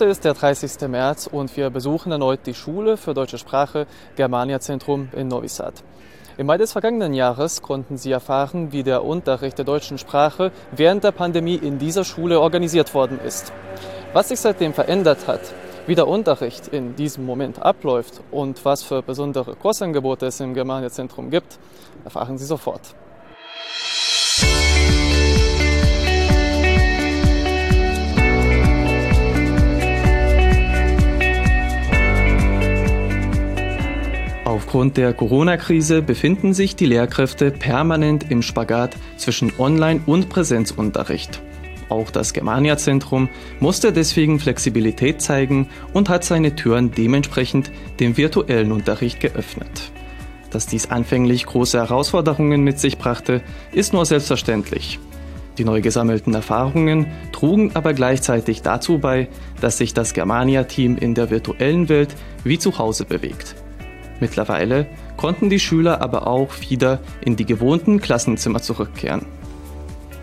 Heute ist der 30. März und wir besuchen erneut die Schule für deutsche Sprache Germania Zentrum in Novi Sad. Im Mai des vergangenen Jahres konnten Sie erfahren, wie der Unterricht der deutschen Sprache während der Pandemie in dieser Schule organisiert worden ist. Was sich seitdem verändert hat, wie der Unterricht in diesem Moment abläuft und was für besondere Kursangebote es im Germania Zentrum gibt, erfahren Sie sofort. Aufgrund der Corona-Krise befinden sich die Lehrkräfte permanent im Spagat zwischen Online- und Präsenzunterricht. Auch das Germania-Zentrum musste deswegen Flexibilität zeigen und hat seine Türen dementsprechend dem virtuellen Unterricht geöffnet. Dass dies anfänglich große Herausforderungen mit sich brachte, ist nur selbstverständlich. Die neu gesammelten Erfahrungen trugen aber gleichzeitig dazu bei, dass sich das Germania-Team in der virtuellen Welt wie zu Hause bewegt. Mittlerweile konnten die Schüler aber auch wieder in die gewohnten Klassenzimmer zurückkehren.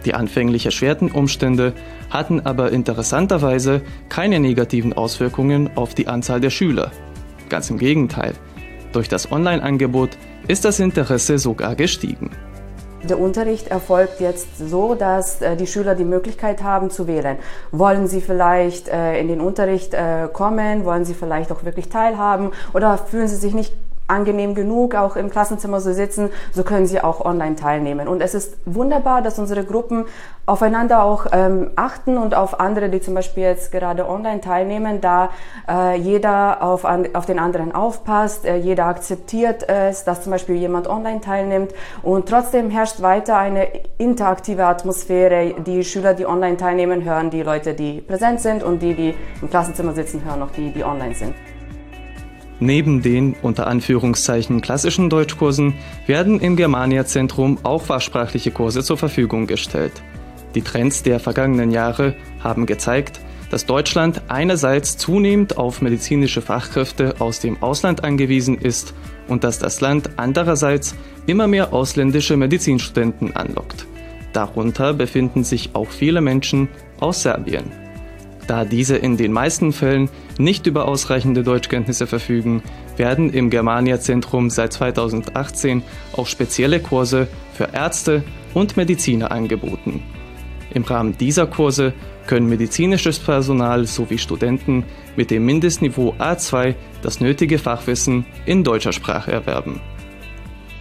Die anfänglich erschwerten Umstände hatten aber interessanterweise keine negativen Auswirkungen auf die Anzahl der Schüler. Ganz im Gegenteil. Durch das Online-Angebot ist das Interesse sogar gestiegen. Der Unterricht erfolgt jetzt so, dass äh, die Schüler die Möglichkeit haben zu wählen. Wollen sie vielleicht äh, in den Unterricht äh, kommen? Wollen sie vielleicht auch wirklich teilhaben? Oder fühlen sie sich nicht angenehm genug, auch im Klassenzimmer zu sitzen, so können sie auch online teilnehmen. Und es ist wunderbar, dass unsere Gruppen aufeinander auch ähm, achten und auf andere, die zum Beispiel jetzt gerade online teilnehmen, da äh, jeder auf, an, auf den anderen aufpasst, äh, jeder akzeptiert es, dass zum Beispiel jemand online teilnimmt und trotzdem herrscht weiter eine interaktive Atmosphäre. Die Schüler, die online teilnehmen, hören die Leute, die präsent sind und die, die im Klassenzimmer sitzen, hören auch die, die online sind. Neben den unter Anführungszeichen klassischen Deutschkursen werden im Germania-Zentrum auch fachsprachliche Kurse zur Verfügung gestellt. Die Trends der vergangenen Jahre haben gezeigt, dass Deutschland einerseits zunehmend auf medizinische Fachkräfte aus dem Ausland angewiesen ist und dass das Land andererseits immer mehr ausländische Medizinstudenten anlockt. Darunter befinden sich auch viele Menschen aus Serbien. Da diese in den meisten Fällen nicht über ausreichende Deutschkenntnisse verfügen, werden im Germania-Zentrum seit 2018 auch spezielle Kurse für Ärzte und Mediziner angeboten. Im Rahmen dieser Kurse können medizinisches Personal sowie Studenten mit dem Mindestniveau A2 das nötige Fachwissen in deutscher Sprache erwerben.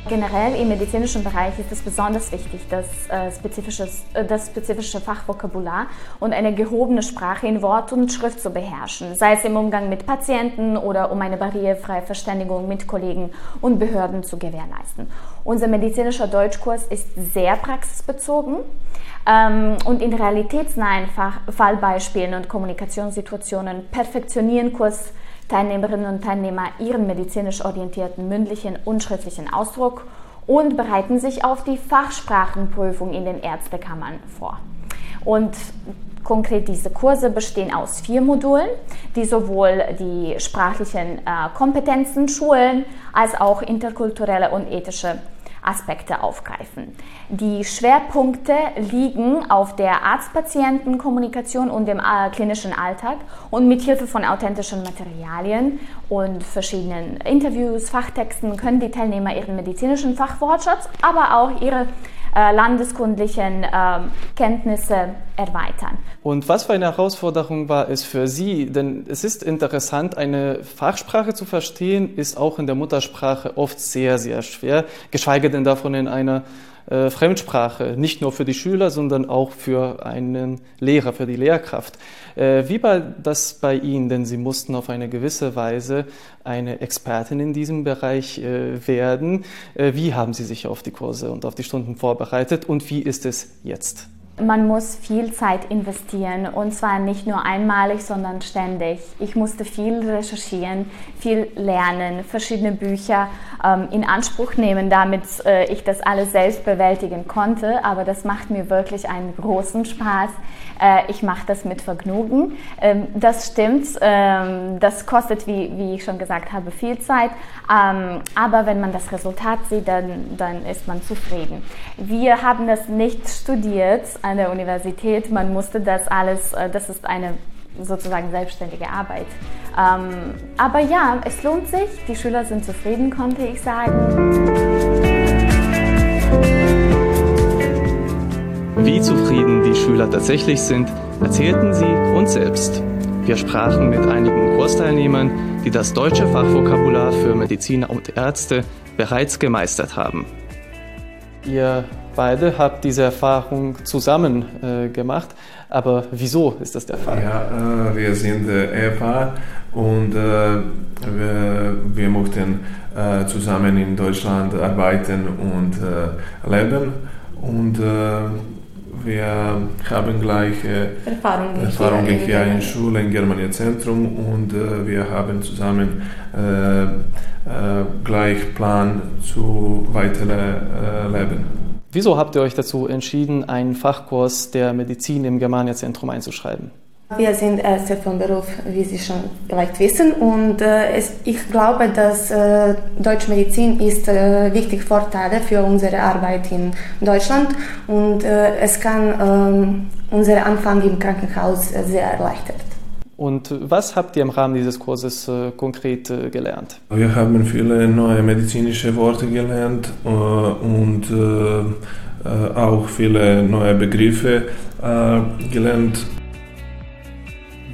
Generell im medizinischen Bereich ist es besonders wichtig, das, äh, spezifisches, äh, das spezifische Fachvokabular und eine gehobene Sprache in Wort und Schrift zu beherrschen, sei es im Umgang mit Patienten oder um eine barrierefreie Verständigung mit Kollegen und Behörden zu gewährleisten. Unser medizinischer Deutschkurs ist sehr praxisbezogen ähm, und in realitätsnahen Fach Fallbeispielen und Kommunikationssituationen perfektionieren Kurs Teilnehmerinnen und Teilnehmer ihren medizinisch orientierten mündlichen und schriftlichen Ausdruck und bereiten sich auf die Fachsprachenprüfung in den Ärztekammern vor. Und Konkret diese Kurse bestehen aus vier Modulen, die sowohl die sprachlichen äh, Kompetenzen schulen als auch interkulturelle und ethische Aspekte aufgreifen. Die Schwerpunkte liegen auf der Arzt-Patienten-Kommunikation und dem äh, klinischen Alltag und mit Hilfe von authentischen Materialien und verschiedenen Interviews, Fachtexten können die Teilnehmer ihren medizinischen Fachwortschatz, aber auch ihre äh, landeskundlichen äh, Kenntnisse erweitern. Und was für eine Herausforderung war es für Sie? Denn es ist interessant, eine Fachsprache zu verstehen, ist auch in der Muttersprache oft sehr, sehr schwer, geschweige denn davon in einer äh, Fremdsprache, nicht nur für die Schüler, sondern auch für einen Lehrer, für die Lehrkraft. Äh, wie war das bei Ihnen? Denn Sie mussten auf eine gewisse Weise eine Expertin in diesem Bereich äh, werden. Äh, wie haben Sie sich auf die Kurse und auf die Stunden vorbereitet und wie ist es jetzt? Man muss viel Zeit investieren und zwar nicht nur einmalig, sondern ständig. Ich musste viel recherchieren, viel lernen, verschiedene Bücher ähm, in Anspruch nehmen, damit äh, ich das alles selbst bewältigen konnte. Aber das macht mir wirklich einen großen Spaß. Äh, ich mache das mit Vergnügen. Ähm, das stimmt. Ähm, das kostet, wie, wie ich schon gesagt habe, viel Zeit. Ähm, aber wenn man das Resultat sieht, dann, dann ist man zufrieden. Wir haben das nicht studiert an der Universität. Man musste das alles, äh, das ist eine sozusagen selbstständige Arbeit. Ähm, aber ja, es lohnt sich. Die Schüler sind zufrieden, konnte ich sagen. Wie zufrieden die Schüler tatsächlich sind, erzählten sie uns selbst. Wir sprachen mit einigen Kursteilnehmern, die das deutsche Fachvokabular für Mediziner und Ärzte bereits gemeistert haben. Ihr beide habt diese Erfahrung zusammen äh, gemacht, aber wieso ist das der Fall? Ja, äh, wir sind äh, Ehepaar und äh, wir, wir möchten äh, zusammen in Deutschland arbeiten und äh, leben und wir haben gleich Erfahrungen, Erfahrungen hier, hier in Schule, im Germania Zentrum und äh, wir haben zusammen äh, äh, gleich Plan zu weiteren Leben. Wieso habt ihr euch dazu entschieden, einen Fachkurs der Medizin im Germania Zentrum einzuschreiben? Wir sind Ärzte von Beruf, wie Sie schon vielleicht wissen, und äh, es, ich glaube, dass äh, Deutsche Medizin ist äh, wichtig Vorteile für unsere Arbeit in Deutschland und äh, es kann ähm, unseren Anfang im Krankenhaus sehr erleichtern. Und was habt ihr im Rahmen dieses Kurses äh, konkret äh, gelernt? Wir haben viele neue medizinische Worte gelernt äh, und äh, auch viele neue Begriffe äh, gelernt.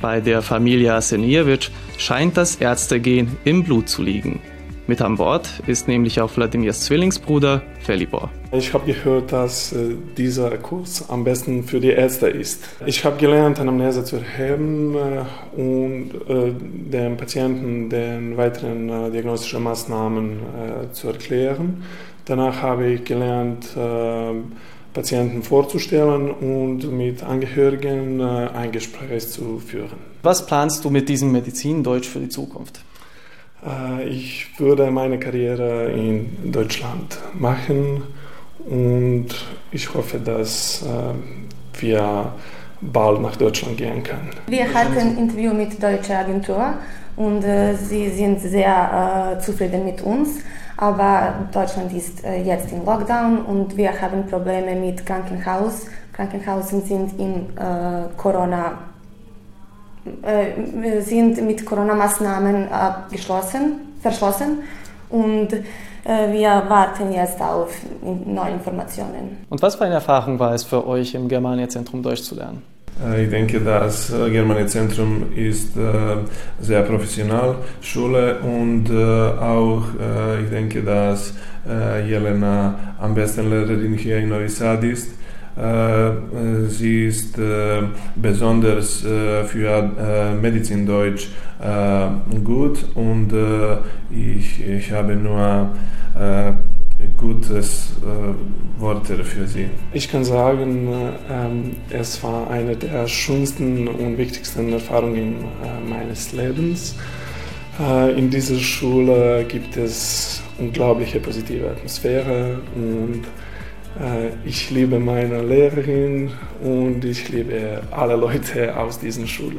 Bei der Familie Asenijewitsch scheint das Ärztegehen im Blut zu liegen. Mit an Bord ist nämlich auch Wladimirs Zwillingsbruder Felibor. Ich habe gehört, dass äh, dieser Kurs am besten für die Ärzte ist. Ich habe gelernt, Anamnese zu erheben äh, und äh, den Patienten den weiteren diagnostischen Maßnahmen zu erklären. Danach habe ich gelernt, Patienten vorzustellen und mit Angehörigen äh, ein Gespräch zu führen. Was planst du mit diesem Medizindeutsch für die Zukunft? Äh, ich würde meine Karriere in Deutschland machen und ich hoffe, dass äh, wir bald nach Deutschland gehen können. Wir hatten ein Interview mit der deutschen Agentur und sie sind sehr zufrieden mit uns. Aber Deutschland ist äh, jetzt im Lockdown und wir haben Probleme mit Krankenhaus. Krankenhausen sind in äh, Corona äh, sind mit Corona-Maßnahmen geschlossen, verschlossen und wir warten jetzt auf neue Informationen. Und was für eine Erfahrung war es für euch, im Germania-Zentrum Deutsch zu lernen? Äh, ich denke, das äh, Germania Zentrum ist äh, sehr professionell Schule und auch ich denke, dass Jelena am besten Lehrerin hier in Novi Sad ist. Sie ist besonders für Medizindeutsch gut und ich habe nur gutes äh, Worte für Sie? Ich kann sagen, äh, es war eine der schönsten und wichtigsten Erfahrungen äh, meines Lebens. Äh, in dieser Schule gibt es unglaubliche positive Atmosphäre und äh, ich liebe meine Lehrerin und ich liebe alle Leute aus dieser Schule.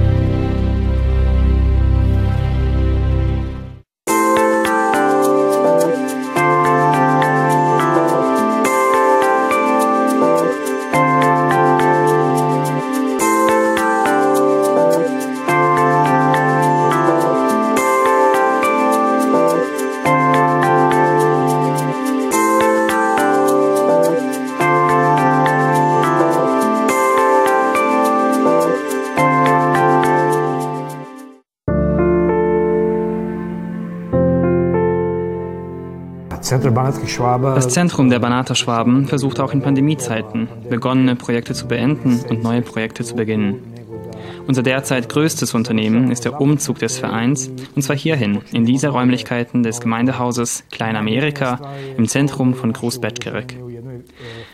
Das Zentrum der Banater Schwaben versucht auch in Pandemiezeiten, begonnene Projekte zu beenden und neue Projekte zu beginnen. Unser derzeit größtes Unternehmen ist der Umzug des Vereins, und zwar hierhin, in diese Räumlichkeiten des Gemeindehauses Kleinamerika im Zentrum von Großbettgerek.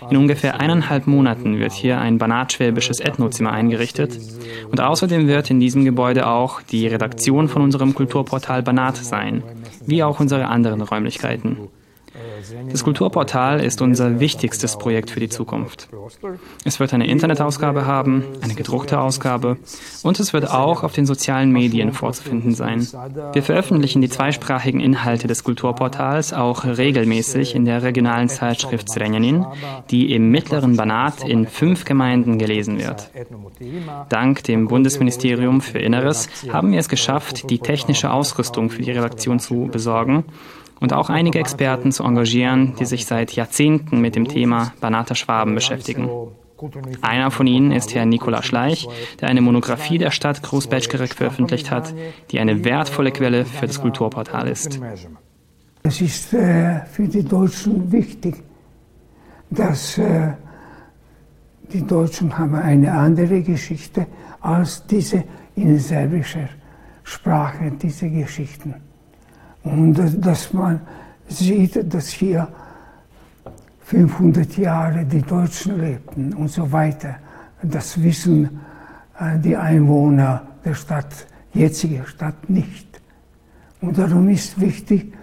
In ungefähr eineinhalb Monaten wird hier ein banatschwäbisches Ethnozimmer eingerichtet und außerdem wird in diesem Gebäude auch die Redaktion von unserem Kulturportal Banat sein, wie auch unsere anderen Räumlichkeiten. Das Kulturportal ist unser wichtigstes Projekt für die Zukunft. Es wird eine Internetausgabe haben, eine gedruckte Ausgabe und es wird auch auf den sozialen Medien vorzufinden sein. Wir veröffentlichen die zweisprachigen Inhalte des Kulturportals auch regelmäßig in der regionalen Zeitschrift Zrenjanin, die im mittleren Banat in fünf Gemeinden gelesen wird. Dank dem Bundesministerium für Inneres haben wir es geschafft, die technische Ausrüstung für die Redaktion zu besorgen und auch einige Experten zu engagieren, die sich seit Jahrzehnten mit dem Thema Banater Schwaben beschäftigen. Einer von ihnen ist Herr Nikola Schleich, der eine Monographie der Stadt Großbetschkerek veröffentlicht hat, die eine wertvolle Quelle für das Kulturportal ist. Es ist äh, für die Deutschen wichtig, dass äh, die Deutschen haben eine andere Geschichte als diese in serbischer Sprache, diese Geschichten. Und dass man sieht, dass hier 500 Jahre die Deutschen lebten und so weiter. Das wissen äh, die Einwohner der Stadt, jetzige Stadt nicht. Und darum ist wichtig,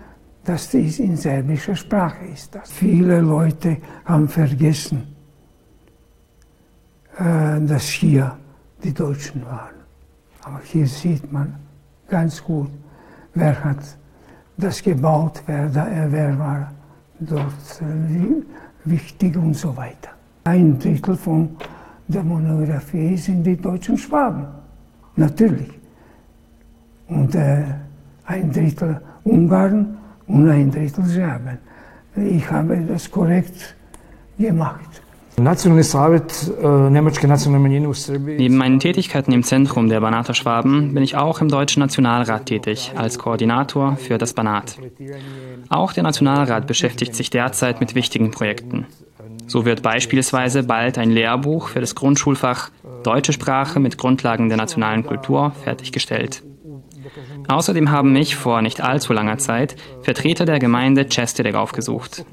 dass dies in serbischer Sprache ist. Viele Leute haben vergessen, äh, dass hier die Deutschen waren. Aber hier sieht man ganz gut, wer hat das gebaut, wer, da, wer war dort äh, wichtig und so weiter. Ein Drittel von der Monographie sind die deutschen Schwaben, natürlich. Und äh, ein Drittel Ungarn und ein Drittel Serben. Ich habe das korrekt gemacht. Äh, Neben meinen Tätigkeiten im Zentrum der Banater Schwaben bin ich auch im Deutschen Nationalrat tätig, als Koordinator für das Banat. Auch der Nationalrat beschäftigt sich derzeit mit wichtigen Projekten. So wird beispielsweise bald ein Lehrbuch für das Grundschulfach Deutsche Sprache mit Grundlagen der nationalen Kultur fertiggestellt. Außerdem haben mich vor nicht allzu langer Zeit Vertreter der Gemeinde Česteř aufgesucht.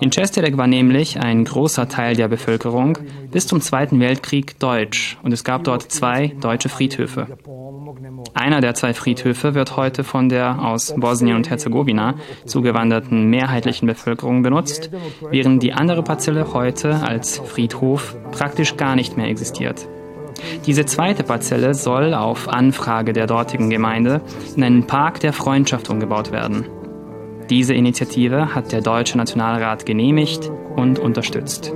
In Česteř war nämlich ein großer Teil der Bevölkerung bis zum Zweiten Weltkrieg deutsch und es gab dort zwei deutsche Friedhöfe. Einer der zwei Friedhöfe wird heute von der aus Bosnien und Herzegowina zugewanderten mehrheitlichen Bevölkerung benutzt, während die andere Parzelle heute als Friedhof praktisch gar nicht mehr existiert. Diese zweite Parzelle soll auf Anfrage der dortigen Gemeinde in einen Park der Freundschaft umgebaut werden. Diese Initiative hat der Deutsche Nationalrat genehmigt und unterstützt.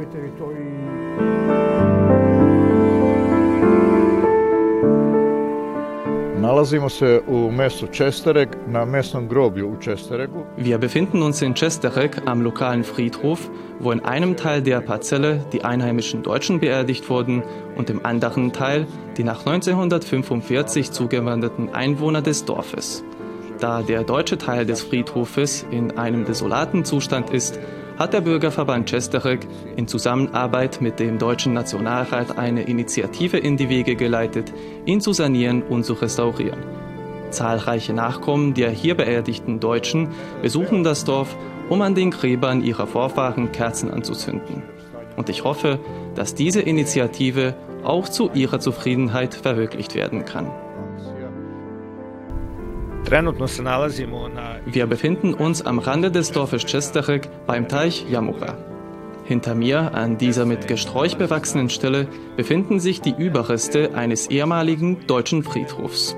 Wir befinden uns in Čestereg am lokalen Friedhof, wo in einem Teil der Parzelle die einheimischen Deutschen beerdigt wurden und im anderen Teil die nach 1945 zugewanderten Einwohner des Dorfes. Da der deutsche Teil des Friedhofes in einem desolaten Zustand ist, hat der Bürgerverband Chesterek in Zusammenarbeit mit dem Deutschen Nationalrat eine Initiative in die Wege geleitet, ihn zu sanieren und zu restaurieren. Zahlreiche Nachkommen der hier beerdigten Deutschen besuchen das Dorf, um an den Gräbern ihrer Vorfahren Kerzen anzuzünden. Und ich hoffe, dass diese Initiative auch zu ihrer Zufriedenheit verwirklicht werden kann. Wir befinden uns am Rande des Dorfes Česteřek beim Teich Jamura. Hinter mir, an dieser mit Gesträuch bewachsenen Stelle, befinden sich die Überreste eines ehemaligen deutschen Friedhofs.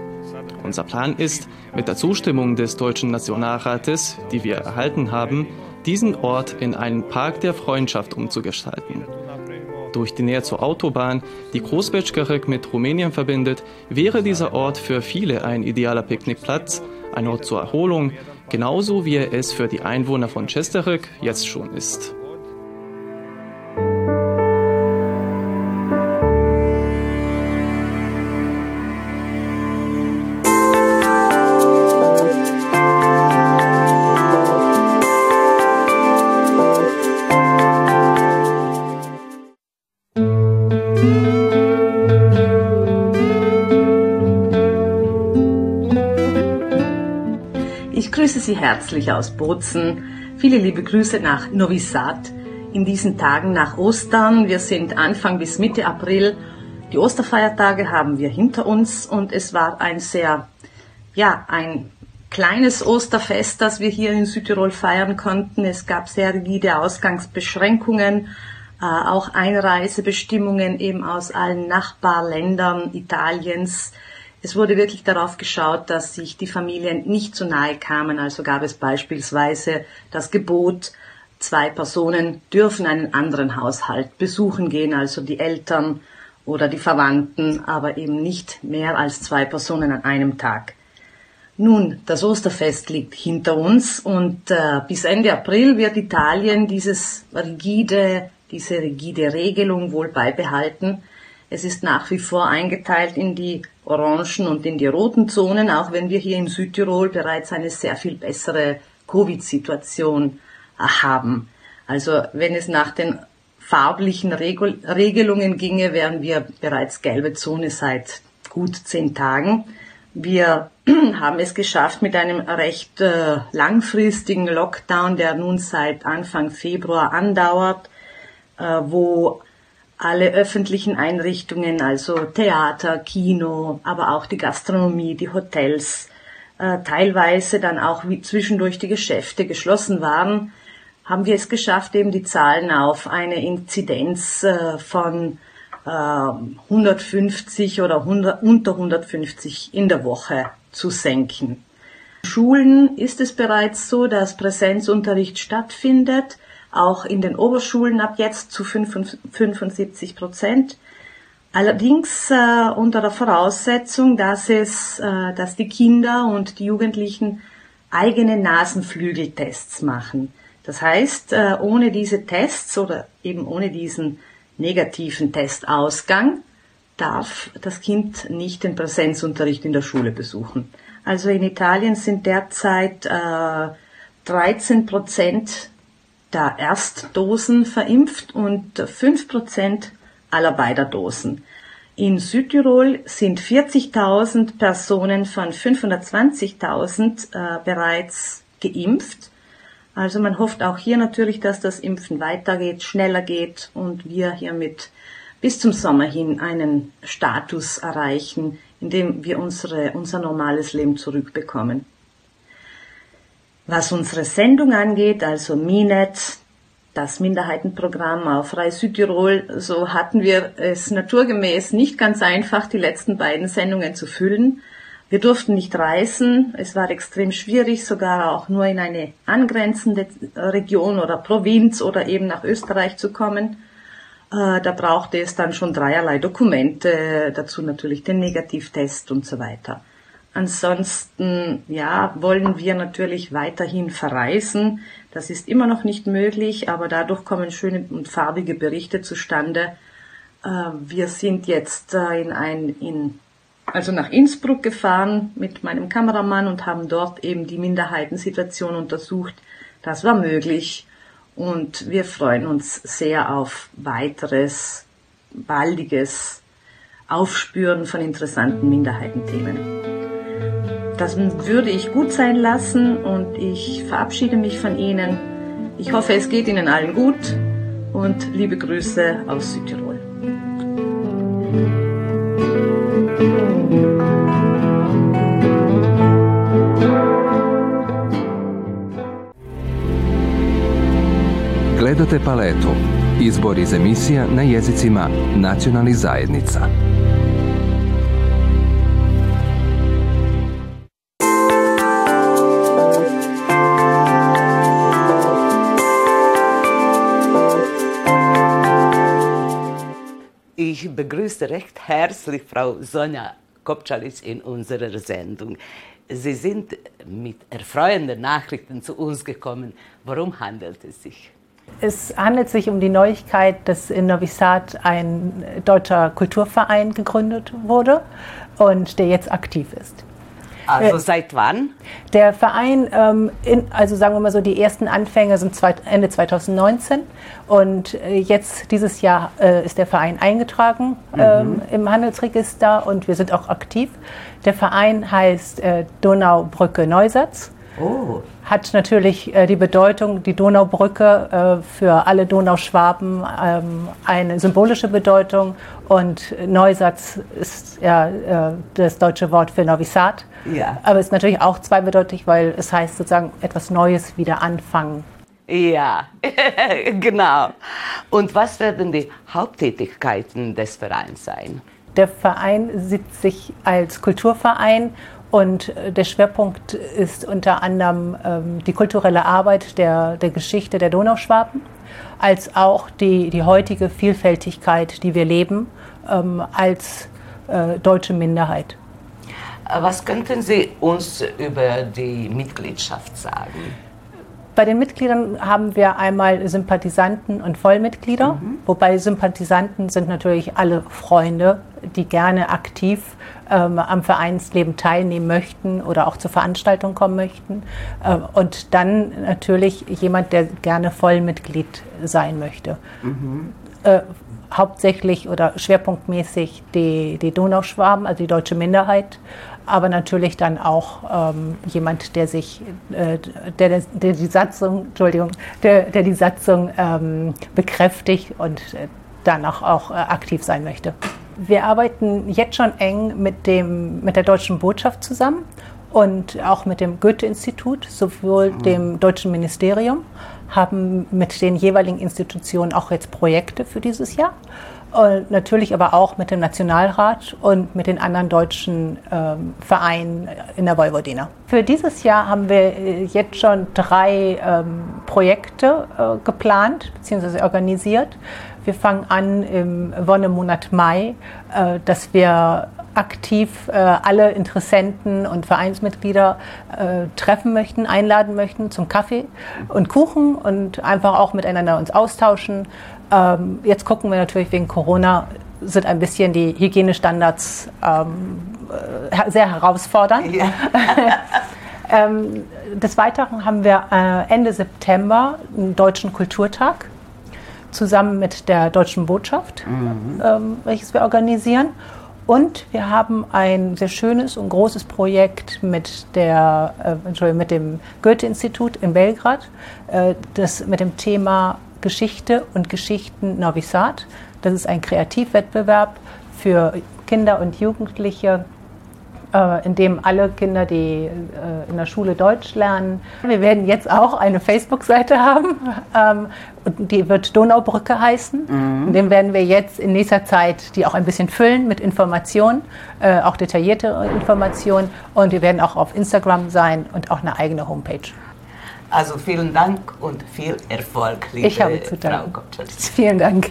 Unser Plan ist, mit der Zustimmung des Deutschen Nationalrates, die wir erhalten haben, diesen Ort in einen Park der Freundschaft umzugestalten. Durch die Nähe zur Autobahn, die Großbetschkarek mit Rumänien verbindet, wäre dieser Ort für viele ein idealer Picknickplatz, ein Ort zur Erholung, genauso wie er es für die Einwohner von Česteřek jetzt schon ist. Herzlich aus Bozen. Viele liebe Grüße nach Novi Sad in diesen Tagen nach Ostern. Wir sind Anfang bis Mitte April. Die Osterfeiertage haben wir hinter uns und es war ein sehr, ja, ein kleines Osterfest, das wir hier in Südtirol feiern konnten. Es gab sehr rigide Ausgangsbeschränkungen, äh, auch Einreisebestimmungen eben aus allen Nachbarländern Italiens. Es wurde wirklich darauf geschaut, dass sich die Familien nicht zu nahe kamen. Also gab es beispielsweise das Gebot, zwei Personen dürfen einen anderen Haushalt besuchen gehen, also die Eltern oder die Verwandten, aber eben nicht mehr als zwei Personen an einem Tag. Nun, das Osterfest liegt hinter uns und äh, bis Ende April wird Italien dieses rigide, diese rigide Regelung wohl beibehalten. Es ist nach wie vor eingeteilt in die orangen und in die roten Zonen, auch wenn wir hier in Südtirol bereits eine sehr viel bessere Covid-Situation äh, haben. Also wenn es nach den farblichen Regel Regelungen ginge, wären wir bereits gelbe Zone seit gut zehn Tagen. Wir haben es geschafft mit einem recht äh, langfristigen Lockdown, der nun seit Anfang Februar andauert, äh, wo alle öffentlichen Einrichtungen, also Theater, Kino, aber auch die Gastronomie, die Hotels, äh, teilweise dann auch wie zwischendurch die Geschäfte geschlossen waren, haben wir es geschafft, eben die Zahlen auf eine Inzidenz äh, von 150 äh, oder 100, unter 150 in der Woche zu senken. Schulen ist es bereits so, dass Präsenzunterricht stattfindet, auch in den Oberschulen ab jetzt zu 75 Prozent. Allerdings äh, unter der Voraussetzung, dass es, äh, dass die Kinder und die Jugendlichen eigene Nasenflügeltests machen. Das heißt, äh, ohne diese Tests oder eben ohne diesen negativen Testausgang darf das Kind nicht den Präsenzunterricht in der Schule besuchen. Also in Italien sind derzeit äh, 13 Prozent der Erstdosen verimpft und 5 Prozent aller beider Dosen. In Südtirol sind 40.000 Personen von 520.000 äh, bereits geimpft also man hofft auch hier natürlich, dass das Impfen weitergeht, schneller geht und wir hiermit bis zum Sommer hin einen Status erreichen, in dem wir unsere, unser normales Leben zurückbekommen. Was unsere Sendung angeht, also Minet, das Minderheitenprogramm auf Reis Südtirol, so hatten wir es naturgemäß nicht ganz einfach, die letzten beiden Sendungen zu füllen. Wir durften nicht reisen. Es war extrem schwierig, sogar auch nur in eine angrenzende Region oder Provinz oder eben nach Österreich zu kommen. Äh, da brauchte es dann schon dreierlei Dokumente, dazu natürlich den Negativtest und so weiter. Ansonsten, ja, wollen wir natürlich weiterhin verreisen. Das ist immer noch nicht möglich, aber dadurch kommen schöne und farbige Berichte zustande. Äh, wir sind jetzt äh, in ein, in also nach Innsbruck gefahren mit meinem Kameramann und haben dort eben die Minderheitensituation untersucht. Das war möglich und wir freuen uns sehr auf weiteres, baldiges Aufspüren von interessanten Minderheitenthemen. Das würde ich gut sein lassen und ich verabschiede mich von Ihnen. Ich hoffe, es geht Ihnen allen gut und liebe Grüße aus Südtirol. Gledate paletu. Izbor iz emisija na jezicima nacionalnih zajednica. Begrüße recht herzlich Frau Sonja Kopczalic in unserer Sendung. Sie sind mit erfreuenden Nachrichten zu uns gekommen. Worum handelt es sich? Es handelt sich um die Neuigkeit, dass in Novi Sad ein deutscher Kulturverein gegründet wurde und der jetzt aktiv ist. Also äh, seit wann? Der Verein, ähm, in, also sagen wir mal so, die ersten Anfänge sind zwei, Ende 2019 und äh, jetzt dieses Jahr äh, ist der Verein eingetragen mhm. ähm, im Handelsregister und wir sind auch aktiv. Der Verein heißt äh, Donaubrücke Neusatz Oh. Hat natürlich äh, die Bedeutung, die Donaubrücke äh, für alle Donauschwaben ähm, eine symbolische Bedeutung und Neusatz ist ja äh, das deutsche Wort für Novi Sad. Ja. Aber es ist natürlich auch zweibedeutig, weil es heißt sozusagen etwas Neues wieder anfangen. Ja, genau. Und was werden die Haupttätigkeiten des Vereins sein? Der Verein sieht sich als Kulturverein und äh, der Schwerpunkt ist unter anderem ähm, die kulturelle Arbeit der, der Geschichte der Donauschwaben, als auch die, die heutige Vielfältigkeit, die wir leben, ähm, als äh, deutsche Minderheit. Was könnten Sie uns über die Mitgliedschaft sagen? Bei den Mitgliedern haben wir einmal Sympathisanten und Vollmitglieder, mhm. wobei Sympathisanten sind natürlich alle Freunde, die gerne aktiv ähm, am Vereinsleben teilnehmen möchten oder auch zur Veranstaltung kommen möchten. Ähm, und dann natürlich jemand, der gerne Vollmitglied sein möchte. Mhm. Äh, hauptsächlich oder schwerpunktmäßig die, die Donauschwaben, also die deutsche Minderheit, aber natürlich dann auch ähm, jemand, der sich, äh, der, der, die Satzung, Entschuldigung, der, der die Satzung ähm, bekräftigt und äh, danach auch äh, aktiv sein möchte. Wir arbeiten jetzt schon eng mit, dem, mit der Deutschen Botschaft zusammen und auch mit dem Goethe-Institut, sowohl mhm. dem Deutschen Ministerium, haben mit den jeweiligen Institutionen auch jetzt Projekte für dieses Jahr und natürlich aber auch mit dem Nationalrat und mit den anderen deutschen ähm, Vereinen in der Vojvodina. Für dieses Jahr haben wir äh, jetzt schon drei ähm, Projekte äh, geplant bzw. organisiert. Wir fangen an im Wonnemonat Mai, äh, dass wir aktiv äh, alle Interessenten und Vereinsmitglieder äh, treffen möchten, einladen möchten zum Kaffee und Kuchen und einfach auch miteinander uns austauschen, ähm, jetzt gucken wir natürlich wegen Corona sind ein bisschen die Hygienestandards ähm, äh, sehr herausfordernd. Ja. ähm, des Weiteren haben wir äh, Ende September einen deutschen Kulturtag zusammen mit der deutschen Botschaft, mhm. ähm, welches wir organisieren. Und wir haben ein sehr schönes und großes Projekt mit, der, äh, mit dem Goethe-Institut in Belgrad, äh, das mit dem Thema Geschichte und Geschichten Novi Sad. Das ist ein Kreativwettbewerb für Kinder und Jugendliche, äh, in dem alle Kinder, die äh, in der Schule Deutsch lernen. Wir werden jetzt auch eine Facebook-Seite haben, ähm, die wird Donaubrücke heißen. Mhm. Dem werden wir jetzt in nächster Zeit die auch ein bisschen füllen mit Informationen, äh, auch detaillierte Informationen. Und wir werden auch auf Instagram sein und auch eine eigene Homepage. Also vielen Dank und viel Erfolg, liebe ich habe zu Frau Kopczewicz. Vielen Dank.